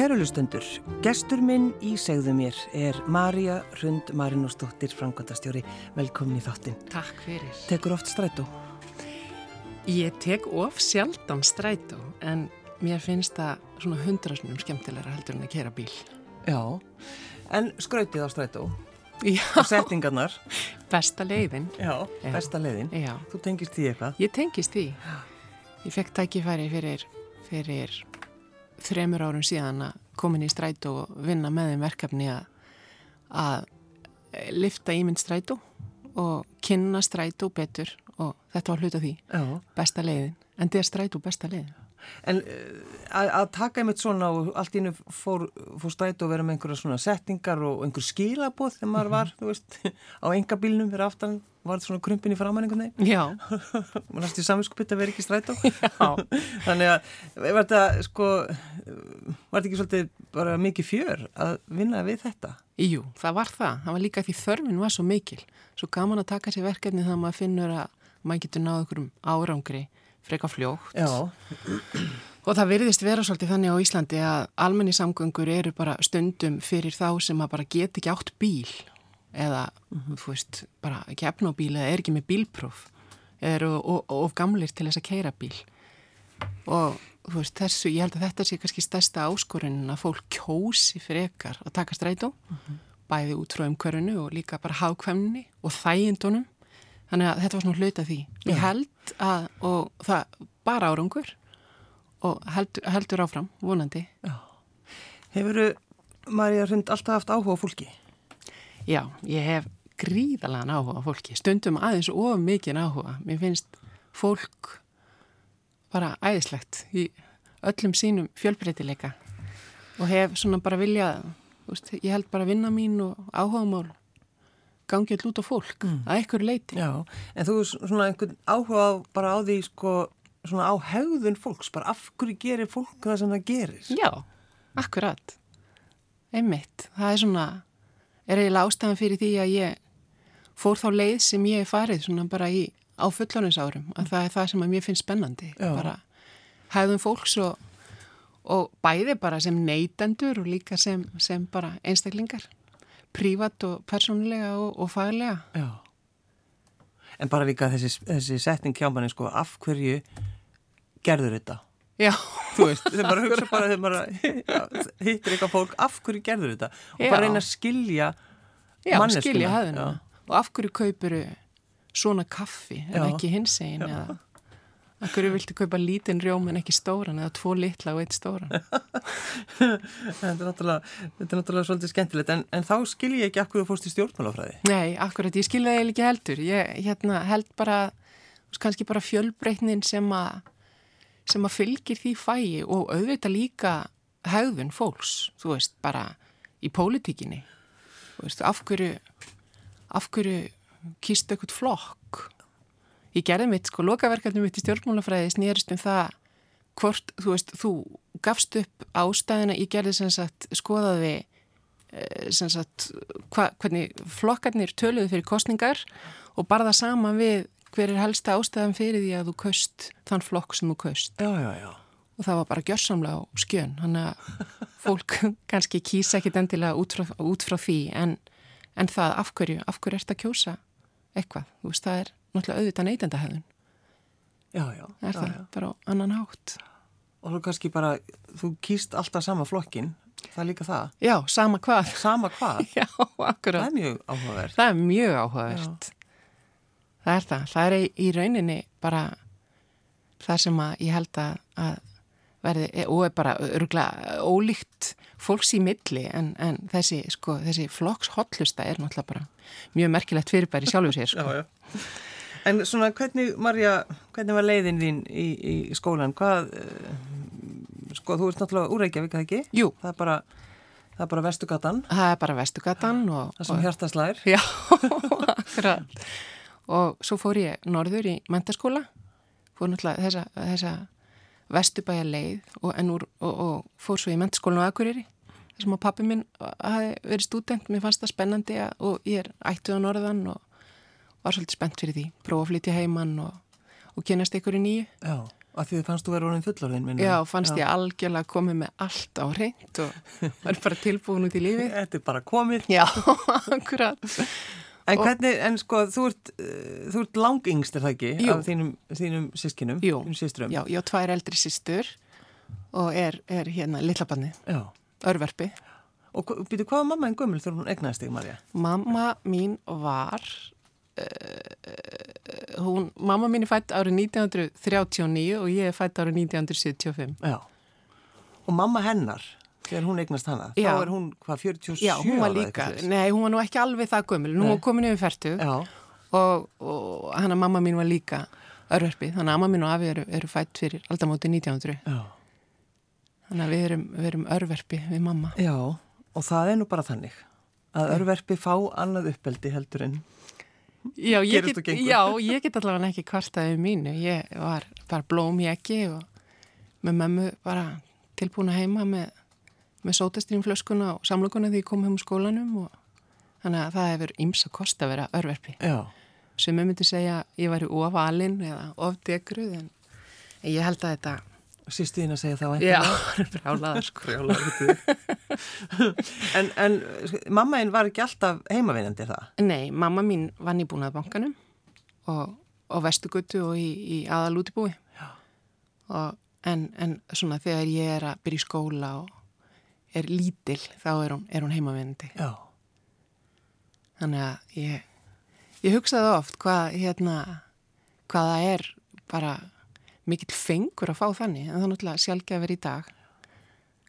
Kærulustendur, gestur minn í segðu mér er Marja Rund Marinósdóttir, framkvæmtastjóri. Velkomin í þáttinn. Takk fyrir. Tekur oft strætó? Ég tek of sjaldan strætó en mér finnst það svona hundrasnum skemmtilegra heldur en að kera bíl. Já, en skrautið á strætó Já, og settingarnar. besta leiðin. Já, Já. besta leiðin. Já, Þú tengist því eitthvað? ég tengist því. Ég fekk tækifæri fyrir, fyrir þremur árum síðan að komin í strætó og vinna með þeim verkefni að, að lifta ímynd strætó og kynna strætó betur og þetta var hluta því. Já. Besta leiðin. En þetta er strætó besta leiðin. En uh, að, að taka einmitt svona og allt í innu fór, fór strætó að vera með einhverja svona settingar og einhver skilabóð þegar maður var, þú veist, á engabílnum fyrir aftan, var þetta svona krumpin í framann einhvern veginn? Já. næst í saminskupið að vera ekki í strætó Já. þannig að var þetta sko var þetta ekki svolítið bara mikið fjör að vinna við þetta Jú, það var það. Það var líka því þörfin var svo mikil. Svo gaman að taka sér verkefni þannig að maður finnur að maður getur náðu okkur um árangri freka fljótt. já, Og það virðist vera svolítið þannig á Íslandi að almenni samgöngur eru bara stundum fyrir þá sem að bara get ekki átt bíl eða, þú veist, bara ekki efna á bíl eða er ekki með bílpróf eða eru of, of gamlir til þess að keira bíl. Og þú veist, þessu, ég held að þetta sé kannski stærsta áskorunin að fólk kjósi frekar að taka strætó, bæði út frá umhverfinu og líka bara hafkvæmni og þægindunum. Þannig að þetta var svona hluta því. Ég held að, og það bara árangur og heldur, heldur áfram, vonandi. hefuru Marja Rund alltaf haft áhuga fólki Já, ég hef gríðalega áhuga fólki, stundum aðeins of mikið áhuga. Mér finnst fólk bara æðislegt í öllum sínum fjölbreytileika og hef svona bara viljað, ég held bara vinna mín og áhugamál gangi út á fólk að einhverju leiti. já, en þú er svona einhvern áhuga bara á því sko svona á hegðun fólks, bara af hverju gerir fólk það sem það gerir Já, akkurat. Einmitt, það er svona, er eiginlega ástæðan fyrir því að ég fór þá leið sem ég hef farið svona bara í á fullóninsárum, að það er það sem að mér finnst spennandi. Já. Bara hæðum fólks og, og bæði bara sem neytendur og líka sem, sem bara einstaklingar. Prívat og persónulega og, og faglega. já en bara líka þessi, þessi setning hjá manni sko, af hverju gerður þetta Já, þú veist, þegar maður hugsa bara þegar maður hittir eitthvað fólk, af hverju gerður þetta og Já. bara reyna að skilja já manneskjuna. skilja. Og af hverju kaupuru svona kaffi en Já. ekki hinsegin eða af hverju viltu kaupa lítinn rjóm en ekki stóran eða tvo litla og eitt stóran. þetta er náttúrulega, þetta er náttúrulega svolítið skemmtilegt en, en þá skil ég ekki hverju þú fórst í stjórnmálafræði Nei, akkurat, ég skilja það ekki heldur. Ég hérna, held bara, kannski bara fjölbreytnin sem að sem að fylgir því fæi og auðvitað líka hegðun fólks, þú veist, bara í pólitíkinni. Þú veist, af hverju, af hverju kýstu eitthvað flokk? Ég gerði mitt, sko, lokaverkefni mitt í stjórnmálafræði snýrist um það hvort, þú veist, þú gafst upp ástæðina, ég gerði sem sagt, skoðaði eh, sem sagt, hva, hvernig flokkarnir töluðu fyrir kostningar og bara það sama við hver er helsta ástæðan fyrir því að þú kaust þann flokk sem þú kaust. Já, já, já. Og það var bara gjörsamlega á skjön þannig að fólk kannski kýsa ekkit endilega út frá, út frá því en, en það af hverju, af hverju ert að kjósa eitthvað, þú veist það er náttúrulega auðvitað neytendahæðun, já, já, er já, það já. bara á annan hátt og þú kannski bara, þú kýst alltaf sama flokkin það er líka það, Já, sama hvað sama hvað Já, það akkurat er mjög áhugavert Það er mjög áhugavert. Það er það. Það er í, rauninni bara það sem að ég held að, að verði, og er bara örgulega ólíkt fólks í milli en, en þessi, sko, þessi flokks hotlusta er náttúrulega bara mjög merkilegt fyrirbæri sjálfur sér, sko. já, já. En svona, hvernig, Marja, hvernig var leiðin þín í, í skólan? Hvað, uh, sko, þú ert náttúrulega úr Reykjavík, eða ekki? Jú, Það er bara, það er bara vestugatan, það er bara vestugatan og... það sem og, hjartaslær. Já, akkurat. Og svo fór ég norður í mentaskóla, fór náttúrulega þessa, þessa vestubæja leið og, úr, og, og fór svo í mentaskólan á Akureyri, sem að pappi minn hafi verið stúdent, mér fannst það spennandi að, og ég er ættuð á norðan og var svolítið spennt fyrir því, prófa að flytja heimann og, og kynast ykkur í nýju. Já, Að því þið fannst þú verið orðin fullorðin minna. Já, fannst ég algjörlega komið með allt á reynd og var bara tilbúin út í lífið. Þetta er bara komið. Já, akkurat. En hvernig, en sko, þú ert, uh, þú ert langingst, er það ekki? Jú. Af þínum, þínum sískinum? Þínum sístrum? Já, ég á tvær eldri sýstur og er, er hérna lillabanni, Já. örverfi. Og býtu, hvað var mamma en gömul þegar hún egnaðist þig, Marja? Mamma mín var, hún, mamma mín er fætt árið 1939 og ég er fætt árið 1975. Já. Og mamma hennar, þegar hún egnast hana, Já. þá er hún, hvað, 47 Já, hún var líka, nei, hún var nú ekki alveg það gömul, nú var komin yfir færtug Já. og, og hann að mamma mín var líka örverfi, þannig að amma mín og afi eru, eru fætt fyrir aldamóti 1900, Já. þannig að við erum, við erum örverfi við mamma. Já, og það er nú bara þannig að örverfi fá annað uppeldi heldur en Já, ég get, ég get allavega ekki kvartaðið mínu, ég var bara blóm í ekki og með mömmu bara tilbúna heima með, með sótastrýmflöskuna og samlokuna því ég kom heim úr skólanum og þannig að það hefur ymsa kost að vera örverfi. Já. sem ég myndi segja að ég væri ofalinn eða ofdegruð en ég held að þetta Sýstu þín að segja þá já, einhverja? brjálaðar sko Brjálaður út en, en mamma einn var ekki alltaf heimavinandi það? Nei, mamma mín vann í búnaðbankanum og, og vestugötu og í, í aðalútibúi og, en, en svona þegar ég er að byrja í skóla og er lítil þá er hún, hún heimavinandi Já. þannig að ég, ég hugsaði oft hvað hérna hvað það er bara mikill fengur að fá þannig en það er náttúrulega sjálfgefur í dag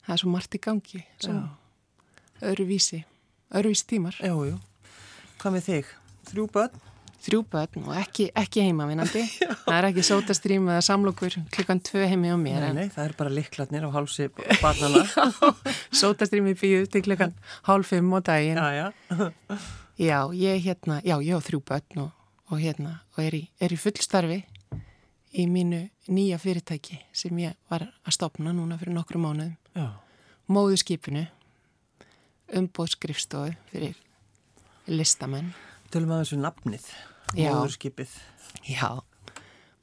það er svo margt í gangi svo öðruvísi öðruvísi tímar Jú, jú. Hvað með þig? Þrjú börn? þrjú börn og ekki, ekki heimavinandi það er ekki sótastrím eða samlokur klukkan tvö heimi á mér Nei, nei, það er bara liklarnir á hálsi barnana. sótastrím í bíu til klukkan hálf fimm á daginn já, já. Já, ég hérna, já, ég á þrjú börn og, og hérna, og er í, er í fullstarfi í mínu nýja fyrirtæki sem ég var að stopna núna fyrir nokkru mánuðum. Móðuskipinu, umbóðskrifstofu fyrir listamenn. Tölum að þessu nafnið. Já. Móðurskipið. Já,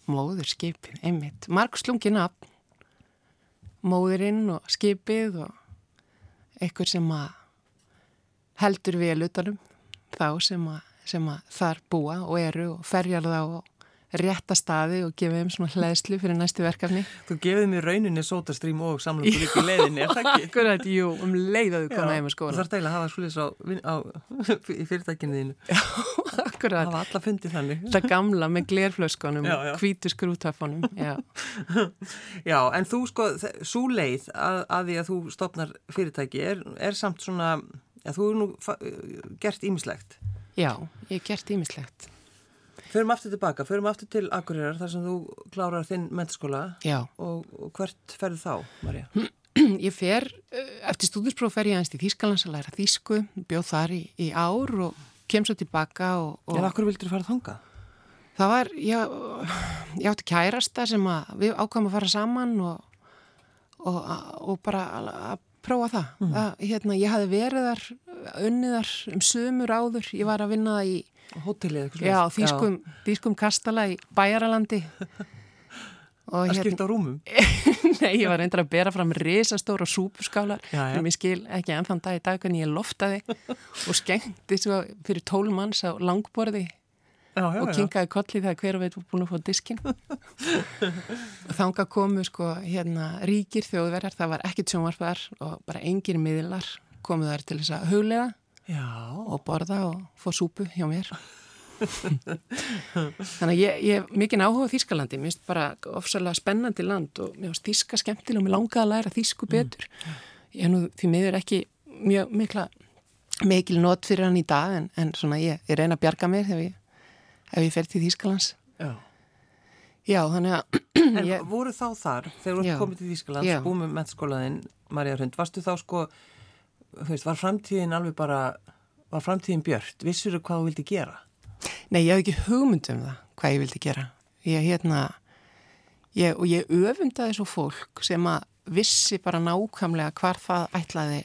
móðurskipið, einmitt. Mark slungi nafn, móðurinn og skipið og einhver sem að heldur vel utanum þá sem að, sem að þar búa og eru og ferjar þá og rétta staði og gefa þeim svona hlæðslu fyrir næstu verkefni. Þú gefið mér rauninni sótastrím og samlungu líka í leiðinni, er það ekki? Akkurat, jú, um leið að þú koma heim að Þú skóla. þarf eiginlega að hafa svolítið á, í fyrirtækinu þínu. Akkurat, Hafa alla fundið þannig. það gamla með glerflöskunum Já, já. hvítu skrútafanum. Já, Já, en þú sko, svo leið að, að því að þú stopnar fyrirtæki er, er samt svona, já, þú er nú gert ímislegt. já, ég hef gert ímislegt. Förum aftur tilbaka, förum aftur til Akureyrar þar sem þú klárar þinn mentaskóla og, og hvert ferðu þá, Marja? Ég fer, eh, eftir stúdinspróf fer ég aðeins til Þýskalands að læra þýsku, bjóð þar í, í ár og kem svo tilbaka og, En og akkur vildur þú fara þangað? það var, ég, ég átti kærasta sem að við ákvæmum að fara saman og, og, og bara að, prófa það. það. Hérna, ég hafði verið þar, unnið þar um sömur áður, ég var að vinna það í, Hótelið eitthvað já, þýskum, þýskum kastala í Bæjaralandi. Og Að skipta rúmum? Nei, ég var reyndar að bera fram risastóra súpuskálar sem ég skil ekki ennþann dag í dag hvernig ég loftaði og skengti svo fyrir tól manns á langborði Já, já, og kinkaði kolli þegar hver veit búin að fá diskinn. Og þanga komu sko hérna ríkir þjóðverjar, það var ekkit sjónvarpar og bara engir miðlar komu þar til þess að huglega Já, og borða og fá súpu hjá mér. Þannig að ég, ég hef mikinn áhuga á Þískalandi, mér finnst bara ofsalega spennandi land og mér finnst Þíska skemmtileg og mér langaði að læra Þísku betur. Ég hef nú því miður ekki mjög mikla mikil not fyrir hann í dag en, en svona ég, ég reyna að bjarga mér ef ég, ef ég fer til Þískalands já. já, þannig að En ég, voru þá þar, þegar þú komið til Þýskaland, Já. búið með mentaskólaðinn, Marja Hrund, varstu þá sko, veist, var framtíðin alveg bara, var framtíðin björt, vissur þú hvað þú vildi gera? Nei, ég hef ekki hugmynd um það, hvað ég vildi gera. Ég, hérna, ég, og ég öfundaði svo fólk sem að vissi bara nákvæmlega hvar það ætlaði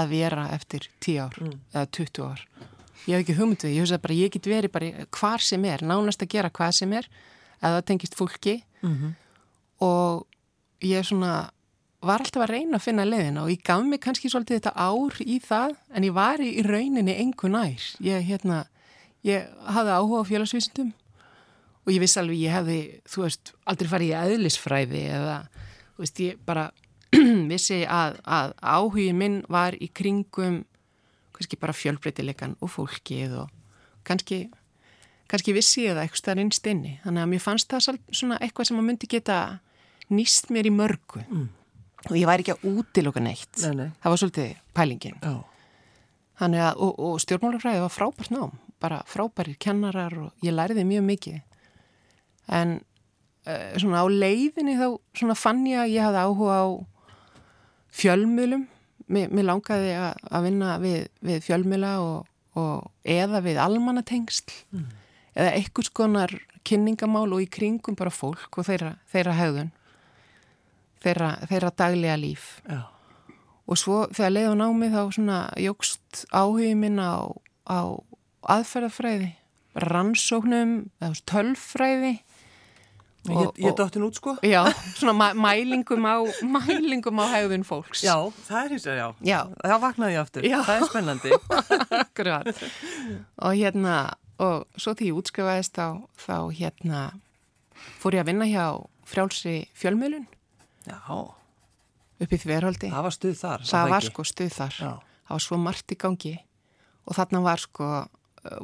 að vera eftir 10 ár eða 20 ár. Ég hef ekki hugmynd um það, ég hef bara, ég get verið bara hvar sem er, nánast að gera hvað sem er, eða það tengist fólki og ég svona var alltaf að reyna að finna leiðina og ég gaf mig kannski svolítið þetta ár í það en ég var í, rauninni engu nær. Ég, hérna, ég hafði áhuga á félagsvísindum og ég vissi alveg, ég hefði, þú veist, aldrei farið í aðlisfræði eða, þú veist, ég bara vissi að, að áhugin minn var í kringum kannski bara fjölbreytilegan og fólkið og kannski, kannski vissi ég það eitthvað stær innst inni. Þannig að mér fannst það svona eitthvað sem að myndi geta nýst mér í mörgu. Mm og ég væri ekki að útiloka neitt. Nei, nei. það var svolítið pælingin. Að, og, og stjórnmálafræði var frábært nám. Bara frábærir kennarar og ég læriði mjög mikið. En uh, svona á leiðinni þá svona fann ég að ég hafði áhuga á fjölmjölum mér, mér langaði að, að vinna við, við fjölmjöla og, og eða við almanatengsl mm. eða einhvers konar kynningamál og í kringum bara fólk og þeirra, þeirra höfðun þeirra, þeirra daglega líf. Já. og svo þegar leiðan á mig þá svona jógst áhugin minn á, á aðferðafræði rannsóknum tölfræði. Ég, ég dóttin út sko. Já, svona mæ, mælingum á mælingum á hegðun fólks. Já, það er hins vegar, já. já. Það vaknaði ég aftur, já. það er spennandi. Akkurat. Og hérna, og svo því ég útskrifaðist þá, þá hérna fór ég að vinna hjá frjálsri fjölmjölun Já. upp í þverholdi. Það var stuð þar. Það var sko stuð þar. Já. Það var svo margt í gangi og þarna var sko,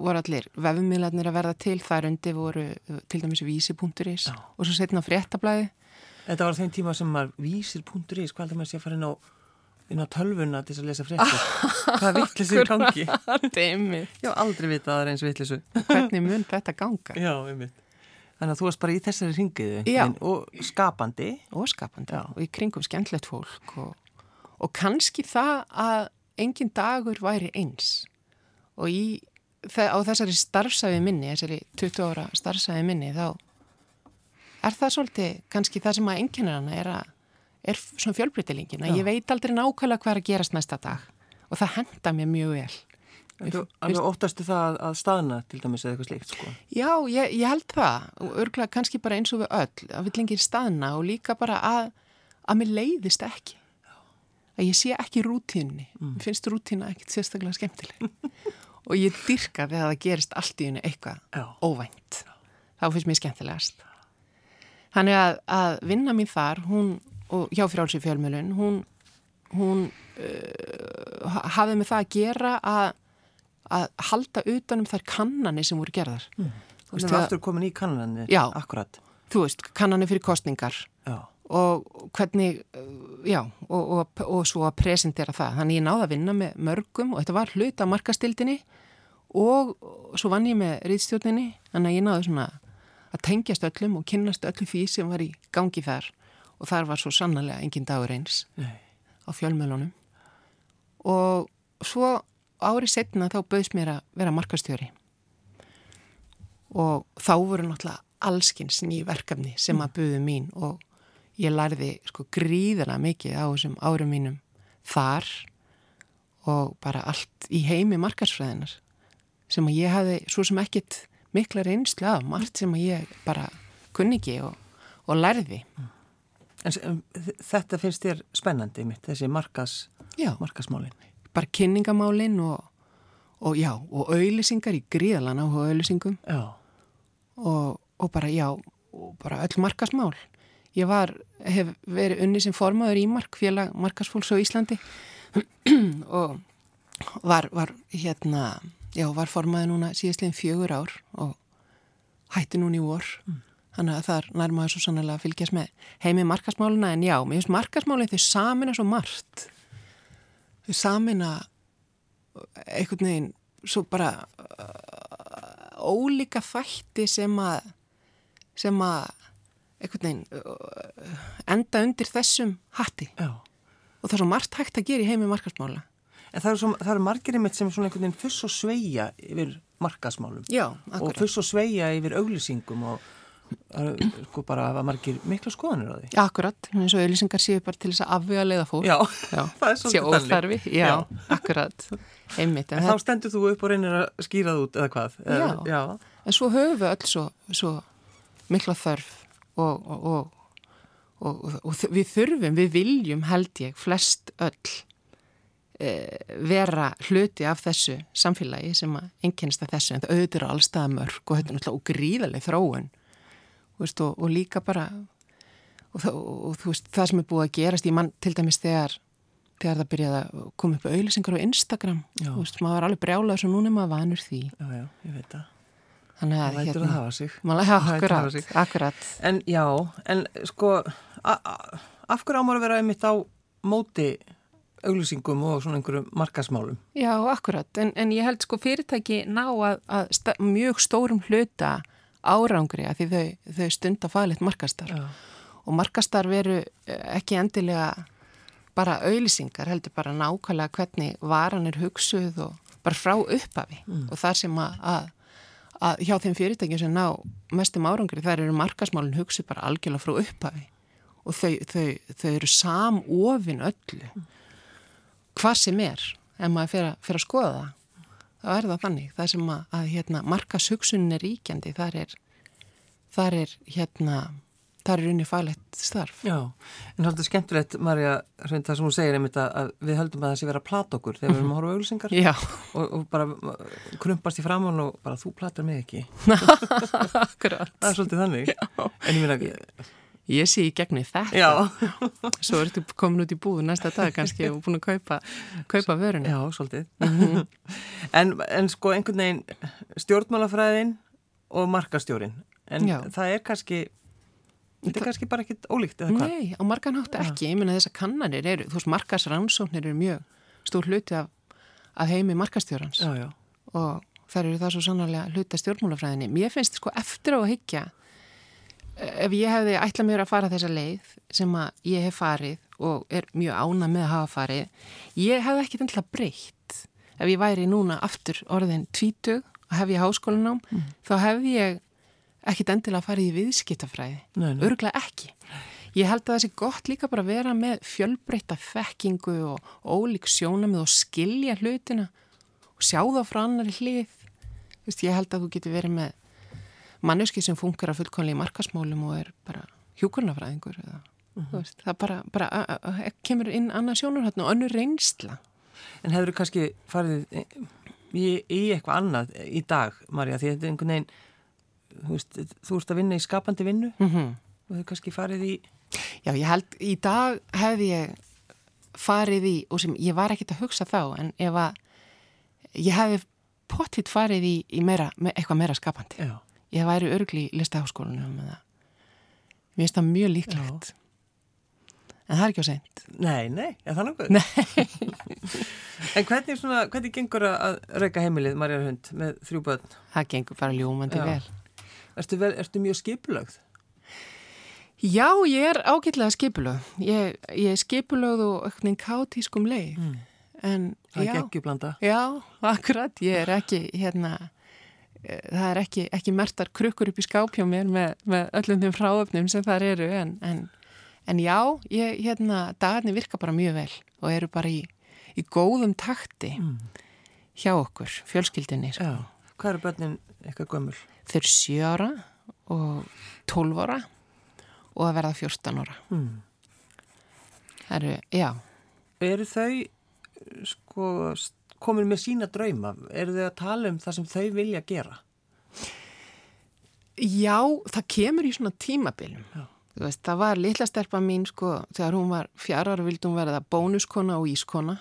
voru allir vefumílarnir að verða til, þar undir voru til dæmis vísi.is og svo setna fréttablaði. Þetta var þeim tíma sem maður vísir.is, hvað heldur maður sé að fara inn á, inn á tölvuna til að lesa fréttir? Hvað vittlisir gangi? Einmitt. Já, aldrei vita að það er eins vittlisu. Hvernig mun þetta ganga? Já, einmitt. Þannig að þú varst bara í þessari ringiðu og skapandi. Og skapandi Já. og í kringum skemmtlegt fólk og, og kannski það að engin dagur væri eins og í, á þessari starfsæfi minni, þessari 20 ára starfsæfi minni þá er það svolítið kannski það sem að enginnir hana er, að, er svona fjölbrytilingin að ég veit aldrei nákvæmlega hvað er að gerast næsta dag og það henda mér mjög vel. Alveg óttastu það að staðna til dæmis eða eitthvað slíkt sko? Já, ég, ég held það og örgulega kannski bara eins og við öll að við lengir staðna og líka bara að að mér leiðist ekki að ég sé ekki rútínni mm. finnst rútína ekkert sérstaklega skemmtileg og ég dyrka þegar það gerist allt í henni eitthvað Já. óvænt þá finnst mér skemmtilegast Þannig að, að vinna mín þar hún, og hjá frjálsi fjölmjölun hún, hún uh, hafði með það að gera að að halda utanum þær kannanir sem voru gerðar. Mm. Þú veist, það er aftur komin í kannanir, já, akkurat. Þú veist, kannanir fyrir kostningar já. og hvernig, já, og, og, og svo að presentera það. Þannig ég náði að vinna með mörgum og þetta var hlut af markastildinni og svo vann ég með riðstjórninni, þannig að ég náði svona að tengjast öllum og kynnast öllu því sem var í gangi þar og þar var svo sannlega engin dagur eins Nei. á fjölmjölunum og svo árið setna þá bauðs mér að vera markastjóri og þá voru náttúrulega allskins ný verkefni sem að buðu mín og ég lærði sko gríðarlega mikið á þessum árum mínum þar og bara allt í heimi markarsfræðinar sem að ég hafi svo sem ekkit mikla reynslu af margt sem að ég bara kunni ekki og, og lærði. En þetta finnst þér spennandi mitt, þessi markas, markasmálinn? Bara kynningamálinn og, og já, og auðlisingar í gríðalan á auðlisingum og, og bara já, og bara öll markasmál. Ég var, hef verið unni sem formaður í mark, félag markasfólks á Íslandi og var, var hérna, já, var formaður núna síðastlegin fjögur ár og hætti núna í vor. Mm. Þannig að það er nærmaður svo sannlega að fylgjast með heimi markasmáluna en já, mér finnst markasmálinn þau samin er svo margt samina einhvern veginn svo bara uh, ólíka þætti sem að sem að einhvern veginn uh, enda undir þessum hatti. Já. og það er svo margt hægt að gera í heimi markasmála En það eru, eru margirinn mitt sem svona einhvern veginn fuss og sveia yfir markasmálum Já, og fuss og sveia yfir auglýsingum og sko bara að margir mikla skoðanir á því. Akkurat, eins og auðlýsingar séu bara til þess að afvega leiða fólk. Já, já það er svolítið þannig. Já, já, akkurat, einmitt. En, en þá stendur þú upp og reynir að skýra það út eða hvað? Já, já. en svo höfum við öll svo, svo mikla þörf og, og, og, og, við þurfum, við viljum held ég flest öll e, vera hluti af þessu samfélagi sem að einkennist af þessu en það auðvitað eru allstaða mörg og þetta er náttúrulega ógríðarlega þróun veist, og, og líka bara og, og veist það sem er búið að gerast í mann til dæmis þegar þegar það byrjaði að koma upp auðlisingar á Instagram, veist, maður var alveg brjálað sem núna maður vanur því. Já, já, ég veit það. Þannig að, Það lætur að hafa sig. maður, akkurat, akkurat. En já, en sko af hverju ámar að vera einmitt á móti auglýsingum og svona einhverju markasmálum Já, akkurat, en, en ég held sko fyrirtæki ná að, að sta, mjög stórum hluta árangri að því þau, þau stund að faðilegt markastar Já. og markastar veru eh, ekki endilega bara auðlýsingar, heldur bara nákvæmlega hvernig varan er hugsuð og bara frá upphafi mm. og þar sem að, að, að hjá þeim fyrirtækjum sem ná mestum árangri þar eru markasmálun hugsuð bara algjörlega frá upphafi og þau, þau, þau eru samofin öllu mm. hvað sem er ef maður fyrir að skoða það þá er það þannig, það sem að, að hérna, markashugsunin er ríkjandi þar er, þar er hérna það er unni fælegt starf. Já, en er skemmtilegt, Marja, það sem hún segir einmitt að við höldum að það sé vera að plata okkur þegar við erum að horfa auðvilsingar og, og bara krumpast í framán og bara þú platar mig ekki. Akkurát. Það er svolítið þannig. Já. En ég minna ekki... Ég sé í gegni þetta. Já. Svo ertu komin út í búðu næsta dag kannski og búin að kaupa, kaupa vörunni. Já, svolítið. Mm -hmm. en, en sko einhvern veginn stjórnmálafræðin og markastjórin. En Já. það er kannski Þetta er kannski bara ekkit ólíkt eða hvað? Nei, á marganhátt ekki. Ég minna þess að kannanir eru, þú veist, markasrannsóknir eru mjög stór hluti af, af heimi markastjórans já, já. og þar eru það svo sannarlega hluti af stjórnmálafræðinni. Mér finnst sko eftir á að higgja ef ég hefði ætlað mér að fara þessa leið sem að ég hef farið og er mjög ána með að hafa farið, ég hefði ekkit endla breytt. Ef ég væri núna aftur orðin tvítug og hef ég háskólanám, mm. þá hef ég ekkit endilega fara í viðskiptafræði örglega ekki ég held að það sé gott líka bara að vera með fjölbreytta þekkingu og ólík sjónamið og skilja hlutina og sjá það frá annari hlið ég held að þú getur verið með manneski sem funkar að fullkonlega í markasmálum og er bara hjúkurnafræðingur eða uh -huh. veist, það bara, bara a, kemur inn annað sjónurhættinu og önnur reynsla En hefur þú kannski farið í, í eitthvað annað í dag, Marja, því þetta er einhvern veginn þú veist, þú ert að vinna í skapandi vinnu mm -hmm. og þau kannski farið í Já, ég held, í dag hefði ég farið í, og sem ég var ekkit að hugsa þá, en ef að ég hefði pottitt farið í, í meira, me, eitthvað meira skapandi Já. Ég væri örgli í listaháskólanum mér finnst það mjög líklegt en það er ekki á seint Nei, nei, er það nokkuð? Nei En hvernig, svona, hvernig gengur að reyka heimilið Marjar Hund með þrjú börn? Það gengur bara ljómandi vel Ertu, vel, ertu mjög skipulögð? Já, ég er ágætlega skipulögð. Ég, ég er skipulögð og eitthvað kátískum leið. Mm. En, það er ekki blanda. Já, akkurat. Ég er ekki, hérna, það er ekki, ekki mertar krukkur upp í skápjá mér með, með öllum þeim fráöfnum sem það eru. En, en, en já, ég, hérna, dagarnir virka bara mjög vel og eru bara í, í góðum takti mm. hjá okkur, fjölskyldinni. Sko. Já, hvað eru börnin eitthvað gömul? Þau eru 7 ára og 12 ára og að verða 14 ára. Mm. Það eru, já. Eru þau sko komin með sína drauma? Eru þau að tala um það sem þau vilja gera? Já, það kemur í svona tímabiljum. Veist, það var litla sterpa mín sko, þegar hún var fjara ára vildum verða bónuskona og ískona.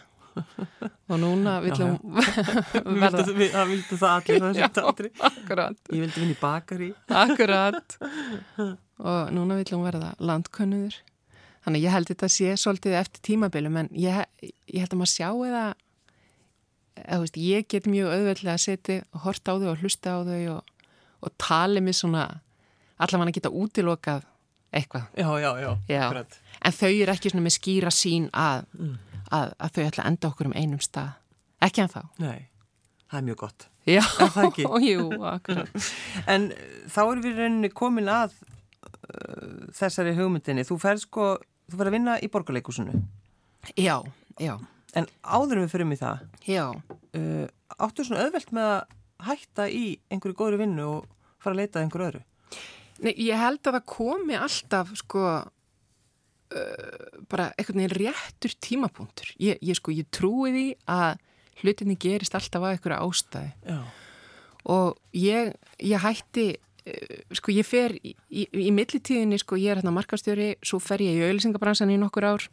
Og núna villum verða það vildu það allir þessum tátri akkurat. Ég vildi vinna í bakari akkurat. Og núna villum verða landkönnuður. Þannig ég held þetta sé svolítið eftir tímabilum en ég, ég held að maður sjá eða eða veist, ég get mjög auðveldlega að setja og horta á þau og hlusta á þau og, og tala mér svona allavega að geta útilokað eitthvað já, já, já, en þau eru ekki svona með skýra sín að mm að, að þau ætla að enda okkur um einum stað. Ekki en þá. Nei, það er mjög gott. Já, jú, akkurat. en þá erum við rauninni komin að uh, þessari hugmyndinni. Þú færð sko, þú færð að vinna í borgarleikusinu. Já, já. En áðurum við fyrir mig það. Já. Uh, áttu svona öðvelt með að hætta í einhverju góðri vinnu og fara að leita einhverju öðru? Nei, ég held að það komi alltaf sko uh, bara einhvern veginn réttur tímapunktur. Ég, ég sko, ég trúi því að hlutinni gerist alltaf að einhverja ástæði. Já. Og ég, ég hætti, uh, sko, ég fer í, í, í millitíðinni, sko, ég er hérna markastjóri, svo fer ég í auðlýsingabransan í nokkur ár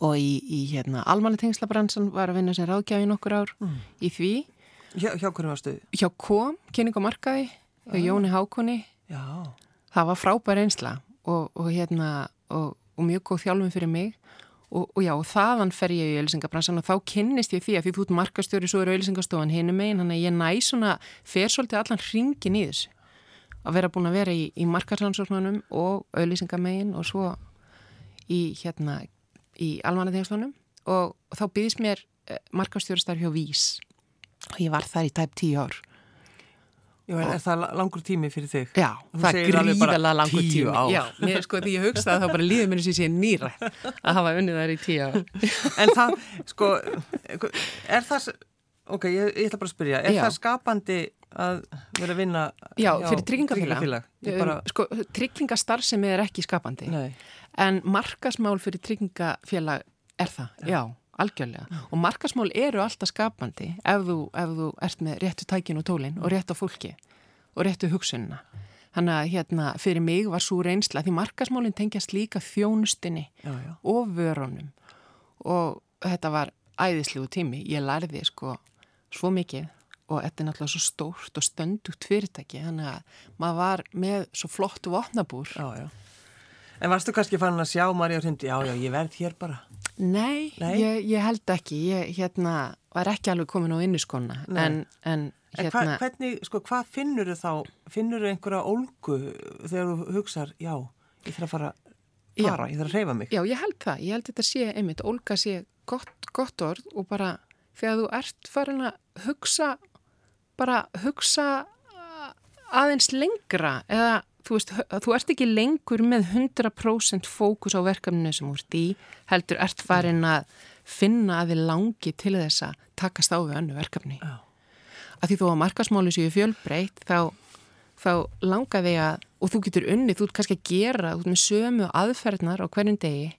og í, í hérna almanetengslabransan var að vinna sem ráðgjafi nokkur ár Mm. í því. Hjá, hjá hverju varstu? Hjá kom, kynning og markaði, hjá Jóni Hákonni, það var frábær einsla og, og hérna og, og mjög góð þjálfum fyrir mig og, og já, og þaðan fer ég í auðlýsingabransan og þá kynnist ég því að því þú ert markastjóri svo er auðlýsingastofan hinum megin, þannig að ég næ svona fer svolítið allan hringin í þessu að vera búin að vera í, í markasansóknunum og auðlýsingamegin og svo í hérna í almanatengslunum og, og þá byggðist mér eh, markastjóri starf hjá Vís og ég var þar í tæp tíu ár Já, er, er það la- langur tími fyrir þig? Já, Þú það er gríðalega langur tíu tími. ár. Já, mér sko því ég hugsaði þá bara líður mér sem sé nýra að hafa unnið þær í tíu ár. En það, sko, er það, ok, ég, ég ætla bara að spyrja, er Já. það skapandi að vera að vinna Já, hjá fyrir tryggingafélag. Ég bara, Sko, tryggingastarfsemi er ekki skapandi. nei, En markasmál fyrir tryggingafélag er það, já, algjörlega. Og markasmál eru alltaf skapandi ef þú, ef þú ert með réttu tækin og tólin og réttu fólki og réttu hugsunna. Þannig að hérna, fyrir mig var svo reynsla því markasmálinn tengjast líka þjónustinni já, já. og vörunum og þetta var æðislegu tími. Ég lærði sko svo mikið og þetta er náttúrulega svo stórt og stöndugt fyrirtæki þannig að maður var með svo flott vopnabúr. Já, já. En varstu kannski fann að sjá Marja Hrind, já, já, ég verð hér bara. Nei, Nei? Ég, ég held ekki. Ég hérna, var ekki alveg komin á inniskona en, en En hva, hérna, hvernig, sko, hvað finnur þú þá? Finnur þú einhverja ólgu þegar þú hugsar, já, ég þarf að fara, Já. fara ég þarf að reyfa mig? já, ég held það. Ég held þetta sé einmitt, Olga sé gott, gott orð og bara þegar þú ert farin að hugsa, bara hugsa aðeins lengra eða þú veist, þú ert ekki lengur með 100% fókus á verkefninu sem þú ert í, heldur ert farin að finna að þið langi til þess að takast á við önnu verkefni. Já. að því þó að markasmáli séu fjölbreytt þá, þá langar þig að og þú getur unnið, þú ert kannski að gera þú ert með sömu aðferðnar á hverjum degi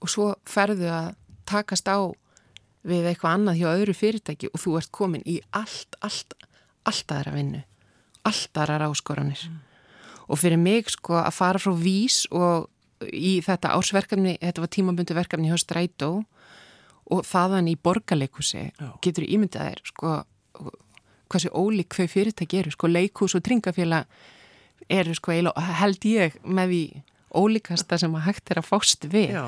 og svo ferðu að takast á við eitthvað annað hjá öðru fyrirtæki og þú ert komin í allt, allt, allt aðra vinnu allt aðra áskoranir og fyrir mig sko að fara frá vís og í þetta ársverkefni þetta var tímabundi verkefni hjá Strætó og þaðan í borgarleikusi getur ímyndað þér sko hversu ólík þau fyrirtæki eru sko leikús og tringafélag eru sko held ég með því ólíkasta sem að hægt er að fást við. Já,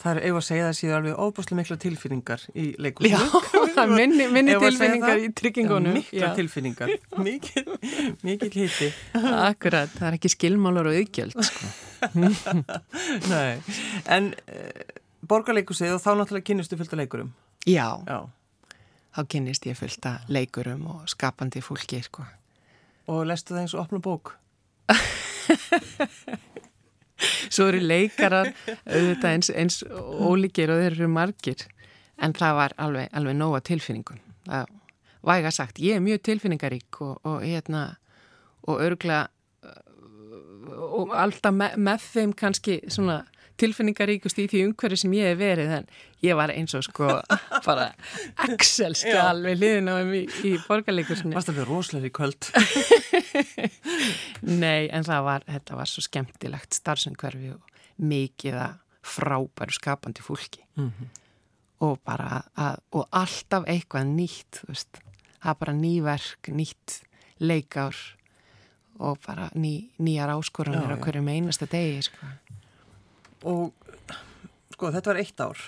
það er ef að segja það séu alveg óbúslega mikla tilfinningar í leikusinu. Já, minni, minni að segja tilfinningar það? í tryggingunum Já, mikla tilfinningar, mikil, mikil hiti. Akkurat, það er ekki skilmálur og auðgjöld sko. Nei, en uh, borgarleikusið og þá náttúrulega kynnistu fullt af leikurum. Já, Já, þá kynnist ég fullt að leikurum og skapandi fólki sko. og lestu það eins og opna bók. Svo eru leikarar auðvitað eins, eins ólíkir og þeir eru margir. En það var alveg, alveg nóga tilfinningum. Það væga sagt, ég er mjög tilfinningarík og, og hérna og örgla og alltaf me, með þeim kannski svona tilfinningaríkust í því umhverju sem ég hef verið en ég var eins og sko bara Excel-skal við liðin á þeim í, í borgarleikursinni Varst það fyrir rosalega í kvöld? Nei, en það var, þetta var svo skemmtilegt starfsumhverfi og mikið að frábæru skapandi fólki Mhm. og bara að, og alltaf eitthvað nýtt, þú veist, það er bara nýverk, nýtt leikár og bara ný, nýjar áskoranir Já, á hverjum einasta degi, sko. Og sko, þetta var eitt ár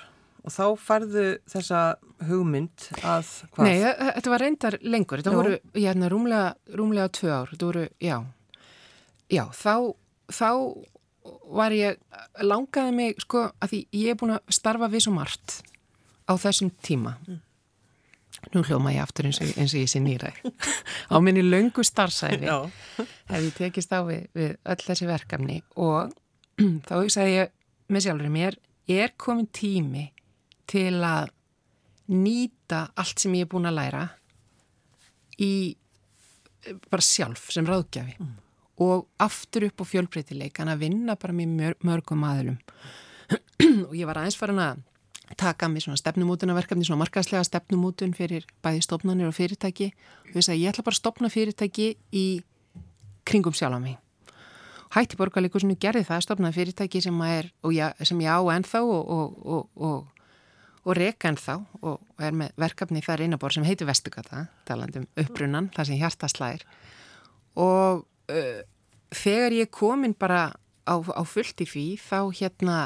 og þá færðu þessa hugmynd að hvað? Nei, þe- þetta var reyndar lengur, þetta Já. voru, ég hérna, rúmlega, rúmlega tvö ár, þetta voru, já, já, þá, þá var ég, langaði mig, sko, að því ég er búin að starfa við svo margt á þessum tíma. Nú hljóma ég aftur eins og, eins og ég sé nýræð. á minni löngu starfsæfi hef ég tekist á við, við öll þessi verkefni og þá hugsaði ég með sjálfur mér, er komin tími til að nýta allt sem ég er búin að læra í eh, bara sjálf sem ráðgjafi. Og aftur upp á fjölbreytileik en að vinna bara með mör, mörgum aðlum og ég var aðeins farin að taka mig svona stefnumótunarverkefni svona markaslega stefnumótun fyrir bæði stofnanir og fyrirtæki. Og þess að ég ætla bara að stopna fyrirtæki í kringum sjálf á mig Hætti borgarleikusinu gerði það stopnaði fyrirtæki sem, er, ég, sem ég á ennþá og, og, og, og reka ennþá og er með verkefni þar einabor sem heitir Vestugata, talandum uppbrunnan, það sem hjarta slæðir og uh, þegar ég komin bara á, á fullt í fí þá hérna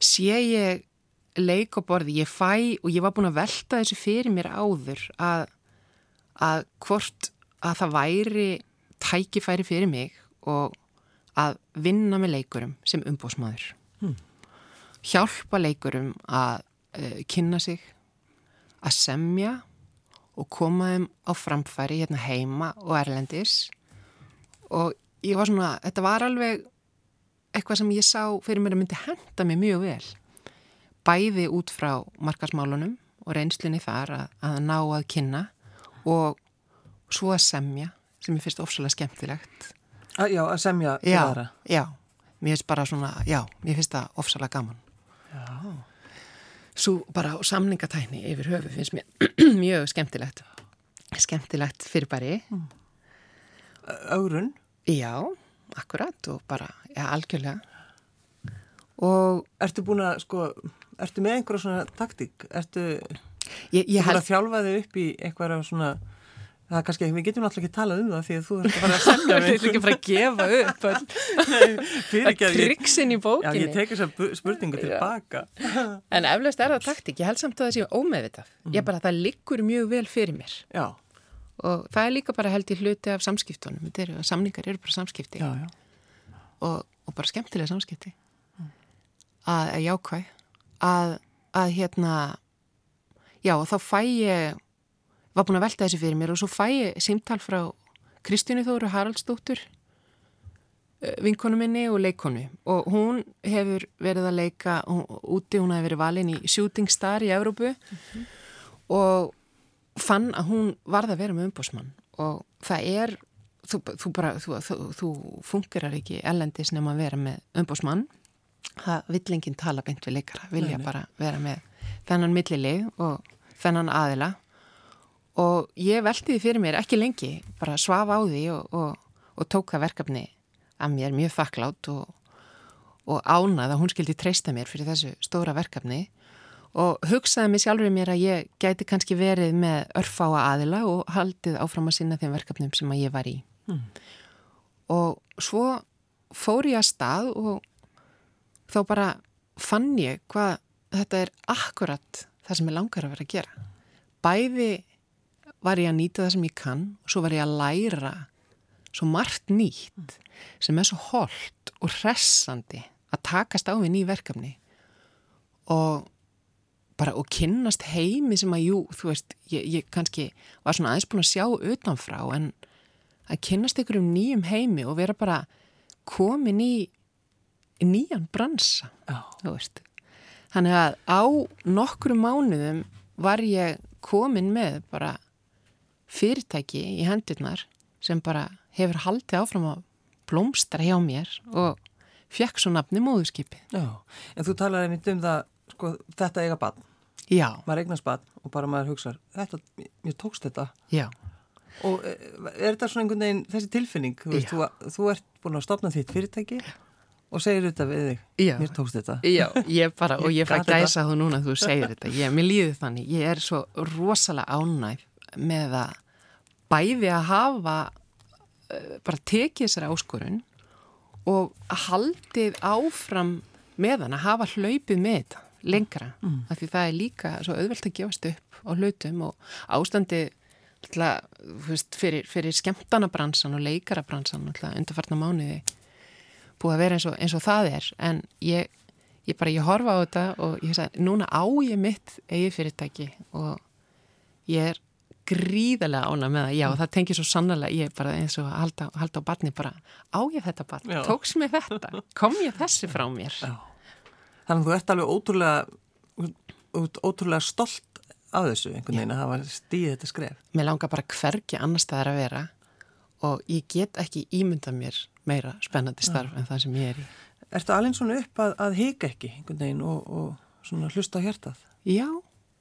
sé ég leik á borði, ég fæ og ég var búin að velta þessu fyrir mér áður að, að hvort að það væri tækifæri fyrir mig og að vinna með leikurum sem umbósmaður hmm. hjálpa leikurum að uh, kynna sig að semja og koma þeim á framfæri hérna heima og erlendis. Og ég var svona, þetta var alveg eitthvað sem ég sá fyrir mér að myndi henda mig mjög vel. Bæði út frá markasmálunum og reynslunni þar að, að ná að kynna og svo að semja sem ég finnst ofsalega skemmtilegt. A, Já, að semja já, já, mér finnst bara svona já, mér finnst það ofsalega gaman. Já. Svo bara samningatækni yfir höfu finnst mér mjög skemmtilegt. Skemmtilegt fyrir bæri mm. Ögrun? Já akkurat og bara, já, algjörlega. Og Ertu búin að, sko, ertu með einhverja svona taktík? Ertu, ég, ég held... að þjálfa þig upp í einhverja svona Það er kannski, við getum náttúrulega ekki talað um það því að þú ert að fara að semja við. Þú ert ekki að fara að gefa upp. Það er triksin í bókinni. Já, ég tek þess að spurningu tilbaka. En eflaust er það taktík. Ég held samt að það sé ómeðvitað. Mm. Ég bara, það liggur mjög vel fyrir mér. Já og það er líka bara held í hluti af samskiptunum er, samningar eru bara samskipti já, já. Og, og bara skemmtilega samskipti mm. að, að jákvæð að, að hérna já þá fæ ég var búin að velta þessi fyrir mér og svo fæ ég símtal frá Kristínu Þóru Haraldsdóttur eh, vinkonu minni og leikonu og hún hefur verið að leika hún, úti, hún hefur verið valin í Shooting Star í Európu mm -hmm. og fann að hún varða að vera með umbúsmann og það er þú, þú bara, þú, þú, þú fungerar ekki ellendis nefn að vera með umbúsmann það vill enginn tala beint við leikara, vilja nei, bara vera með þennan millilið og þennan aðila og ég veldi því fyrir mér ekki lengi bara svaf á því og, og, og tók það verkefni að mér mjög þakklátt og, og ánað að hún skildi treysta mér fyrir þessu stóra verkefni og hugsaði mig sjálfur í mér að ég gæti kannski verið með örfáa aðila og haldið áfram að sinna þeim verkefnum sem að ég var í. Mm. Og svo fór ég að stað og þá bara fann ég hvað þetta er akkurat það sem ég langar að vera að gera. Bæði var ég að nýta það sem ég kann og svo var ég að læra svo margt nýtt sem er svo holdt og hressandi að takast á við ný verkefni og bara og kynnast heimi sem að, jú, þú veist, ég, ég kannski var svona aðeins búin að sjá utanfrá en að kynnast ykkur um nýjum heimi og vera bara komin í, í nýjan bransa, oh. þú veist. Þannig að á nokkru mánuðum var ég komin með bara fyrirtæki í hendurnar sem bara hefur haldið áfram að blómstra hjá mér og fekk svo nafni móðurskipi. Já, en þú talaði mitt um það, sko, þetta eiga bann. Já. maður eignast bann og bara maður hugsa þetta, mér tókst þetta Já. og e, er þetta svona einhvern veginn þessi tilfinning, þú, veist, þú, þú ert búin að stopna þitt fyrirtæki og segir þetta við þig, Já. mér tókst þetta Já, ég bara, og ég fæ gæsa þú núna þú segir þetta, ég, mér líður þannig ég er svo rosalega ánæg með að bæði að hafa uh, bara tekið þessari áskorun og haldið áfram með hann að hafa hlaupið með þetta lengra mm. af því það er líka svo auðvelt að gefast upp á hlutum og ástandi alltaf, veist, fyrir, fyrir skemmtanabransan og leikarabransan undarfartna mánuði búið að vera eins og, eins og það er en ég, ég bara, ég horfa á þetta og ég sagði, núna á ég mitt eigi fyrirtæki og ég er gríðarlega ána með það, já mm. það tengir svo sannlega ég bara eins og halda, halda á barni bara á ég þetta barn, tóks mér þetta kom ég þessi frá mér já. Þannig að þú ert alveg ótrúlega, ótrúlega stolt af þessu einhvern veginn að hafa stíðið þetta skref. Mér langar bara hvergi annar staðar að vera og ég get ekki ímynda mér meira spennandi starf en það sem ég er í. Ertu alveg svona upp að, að hika ekki einhvern veginn og, og svona hlusta á hjartað? Já,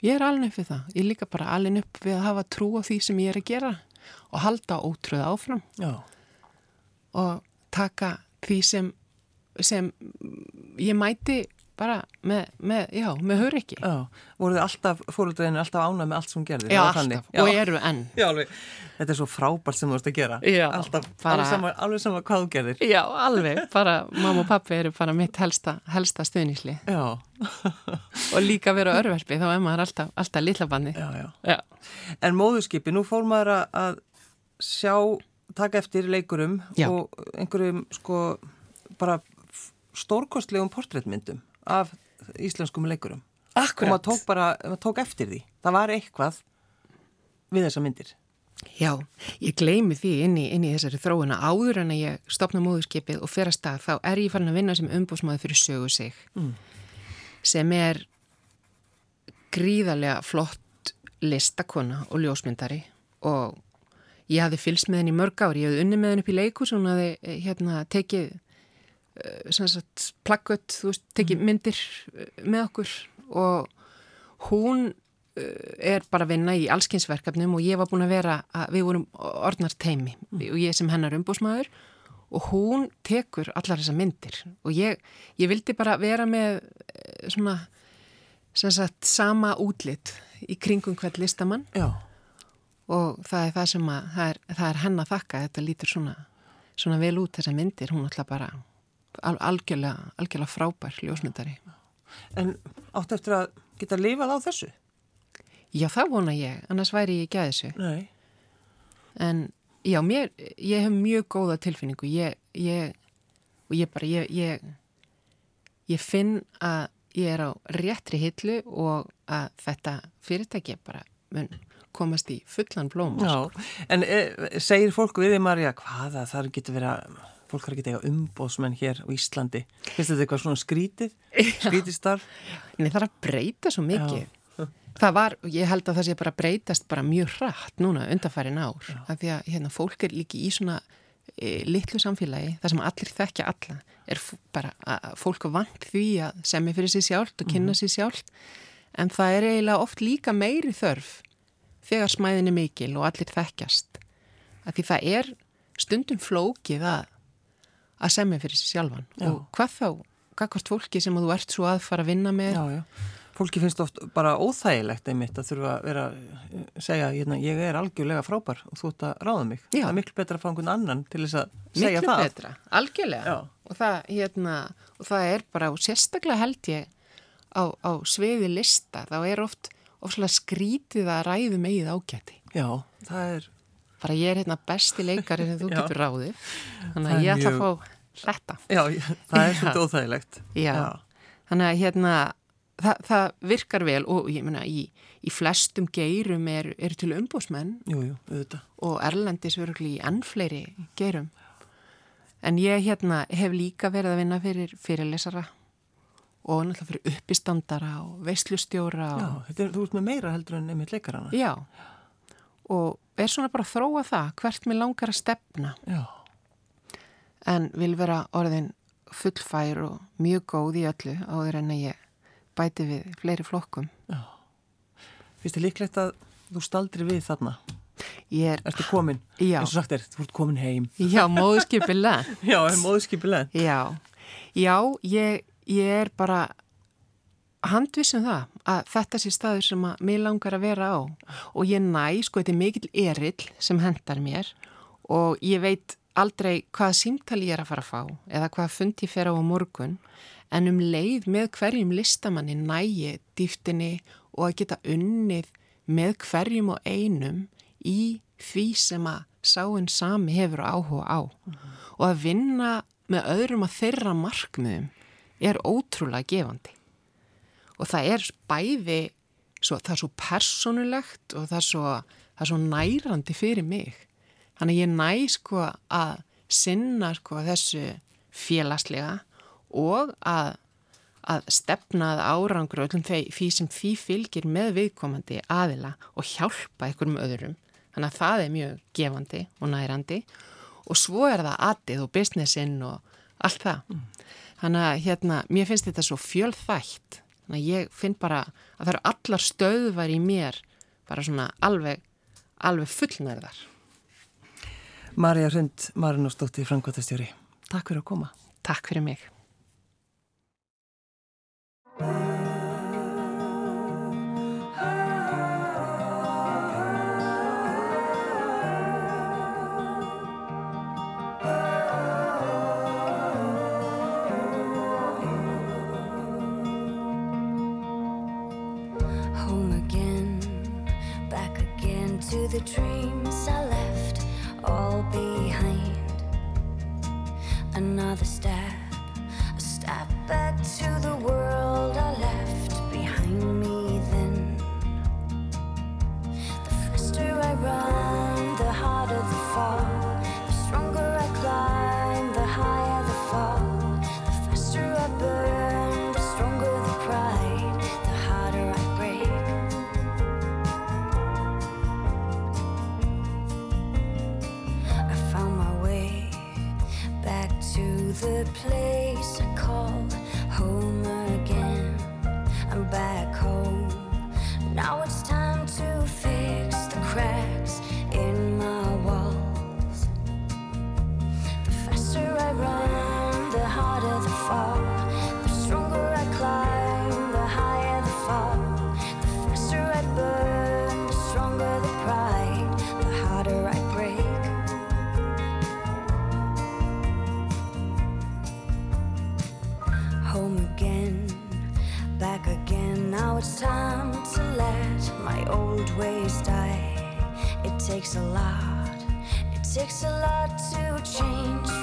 ég er alveg upp við það. Ég er líka bara alveg upp við að hafa trú á því sem ég er að gera og halda ótrúð áfram Já. og taka því sem, sem ég mæti bara með, með já, með hör ekki. Voru þið alltaf, fóröldreinu alltaf ánað með allt sem gerði? Já, alltaf? Já. og eru enn. Já, alveg. Þetta er svo frábært sem þú ert að gera. Alltaf, bara- alveg, sama, alveg sama hvað þú gerðir. Já, alveg, bara mamma og pappi eru bara mitt helsta, helsta stuðnísli og líka vera örverfi, þá er maður alltaf, alltaf lillabanni. En móðurskipi, nú fór maður að- að sjá, taka eftir leikurum og einhverjum sko bara stórkostlegum portréttmyndum af íslenskum leikurum. Og maður tók bara, maður tók eftir því. Það var eitthvað við þessa myndir. Já, ég gleymi því inn í, inn í þessari þróuna áður en að ég stopna móðurskipið og fer að stað, þá er ég farin að vinna sem umbúsmaður fyrir sögu sig Mm. sem er gríðarlega flott listakona og ljósmyndari og ég hafði fylst með henni mörg ári, ég hafði unni með henni upp í leikus og hún hafði eh, hérna tekið uh, plakkut, þú veist, tekið myndir eh, með okkur. Og hún uh, er bara að vinna í allskynnsverkefnum og ég var búin að vera, að, við vorum orðnar teimi og ég sem hennar umbúsmaður og hún tekur allar þessar myndir. Og ég, ég vildi bara vera með eh, svona sagt sama útlit í kringum hvert listamann. Já. og það er það sem að það er, það er henn að þakka, þetta lítur svona, svona vel út þessar myndir, hún ætla bara algjörlega, algjörlega frábær ljósmyndari. En áttu eftir að geta lifað á þessu? Já, það vona ég, annars væri ég ekki að þessu. Nei. En já, mér, ég hef mjög góða tilfinningu, ég, ég, og ég bara, ég, ég, ég finn að ég er á réttri hillu og að þetta fyrirtæki bara mun komast í fullan blóm. Já, en e, segir fólk við þig Marja, hvaða þar getur verið að fólk að geta eitthvað umbóðsmenn hér á Íslandi finnst þetta eitthvað svona skrítið skrítið starf Nei, það er að breyta svo mikið. Það var, ég held að það sé bara breytast bara mjög hratt núna undarfærin ár. Af því að hérna, fólk er líki í svona e, litlu samfélagi, það sem allir þekkja alla, er bara að fólk vant því að semja fyrir sér sjálft og kynna sér sjálft. En það er eiginlega oft líka meiri þörf þegar smæðin er mikil og allir þekkjast. Af því það er stundum flókið að, að semja fyrir sér sjálfan. Já. Og hvað þá, hvað hvort fólki sem þú ert svo að fara að vinna með Já, já. Fólki finnst oft bara óþægilegt einmitt að þurfa að vera að segja, hérna, ég er algjörlega frábær og þú ert að ráða mig. Það er miklu betra að fá einhvern annan til þess að segja Miklu það. betra, algjörlega og það, hérna, og það er bara og sérstaklega held ég á, á sviði lista, þá er oft ofslega skrítið að ræðu megið ágæti Já, það er, bara ég er hérna besti leikari sem þú Já. getur ráðið þannig að ég ætla að fá þetta já, það er Já. svolítið óþægilegt. Já. þannig að hérna það, það virkar vel og ég meina í, í flestum geirum er, er til umbósmenn Jú, jú, og Erlendis örugli í enn fleiri geirum. En ég hérna hef líka verið að vinna fyrir fyrirlesara og náttúrulega fyrir uppistandara og veislustjóra Já, og, þetta er, þú ert með meira heldur en einmitt leikarana. já. Og er svona bara að þróa það hvert mér langar að stefna Já. en vil vera orðin fullfær og mjög góð í öllu áður en að ég bæti við fleiri flokkum. Finnst þið líklegt að þú staldri við þarna? Ég er, Ertu komin? Já. Eins og sagt er, þú ert komin heim. já, móðskipilega. Já, er móðskipileg. Já, já ég, ég er bara handvissum það að þetta sé staður sem að mér langar að vera á. Og ég næ, sko, þetta er mikill erill sem hendar mér og ég veit aldrei hvaða símtali ég er að fara að fá eða hvaða fund ég fer á á morgun. En um leið með hverjum listamanni nægi dýftinni og að geta unnið með hverjum og einum í því sem að sáinn sami hefur áhuga á. Og að vinna með öðrum að þeirra markmiðum er ótrúlega gefandi og það er bæði, svo, það er svo personulegt og það er svo, það er svo nærandi fyrir mig. Þannig ég næ sko að sinna sko þessu félagslega og að, að stefnað árangur öllum því sem því fylgir með viðkomandi aðila og hjálpa einhverjum öðrum. Þannig að það er mjög gefandi og nærandi og svo er það addið og businessin og allt það. Mm. Þannig að hérna, mér finnst þetta svo fjölþægt Þannig að ég finn bara að það eru allar stöðvar í mér bara svona alveg, alveg fullnærðar. Marja Rund, Marja Nóstóttir, Frankóttastjóri. Takk fyrir að koma. Takk fyrir mig. the dreams I left all behind. Another step. to the place I call home again. I'm back home. Now it's time to fix the crack. time to let my old ways die. It takes a lot, it takes a lot to change.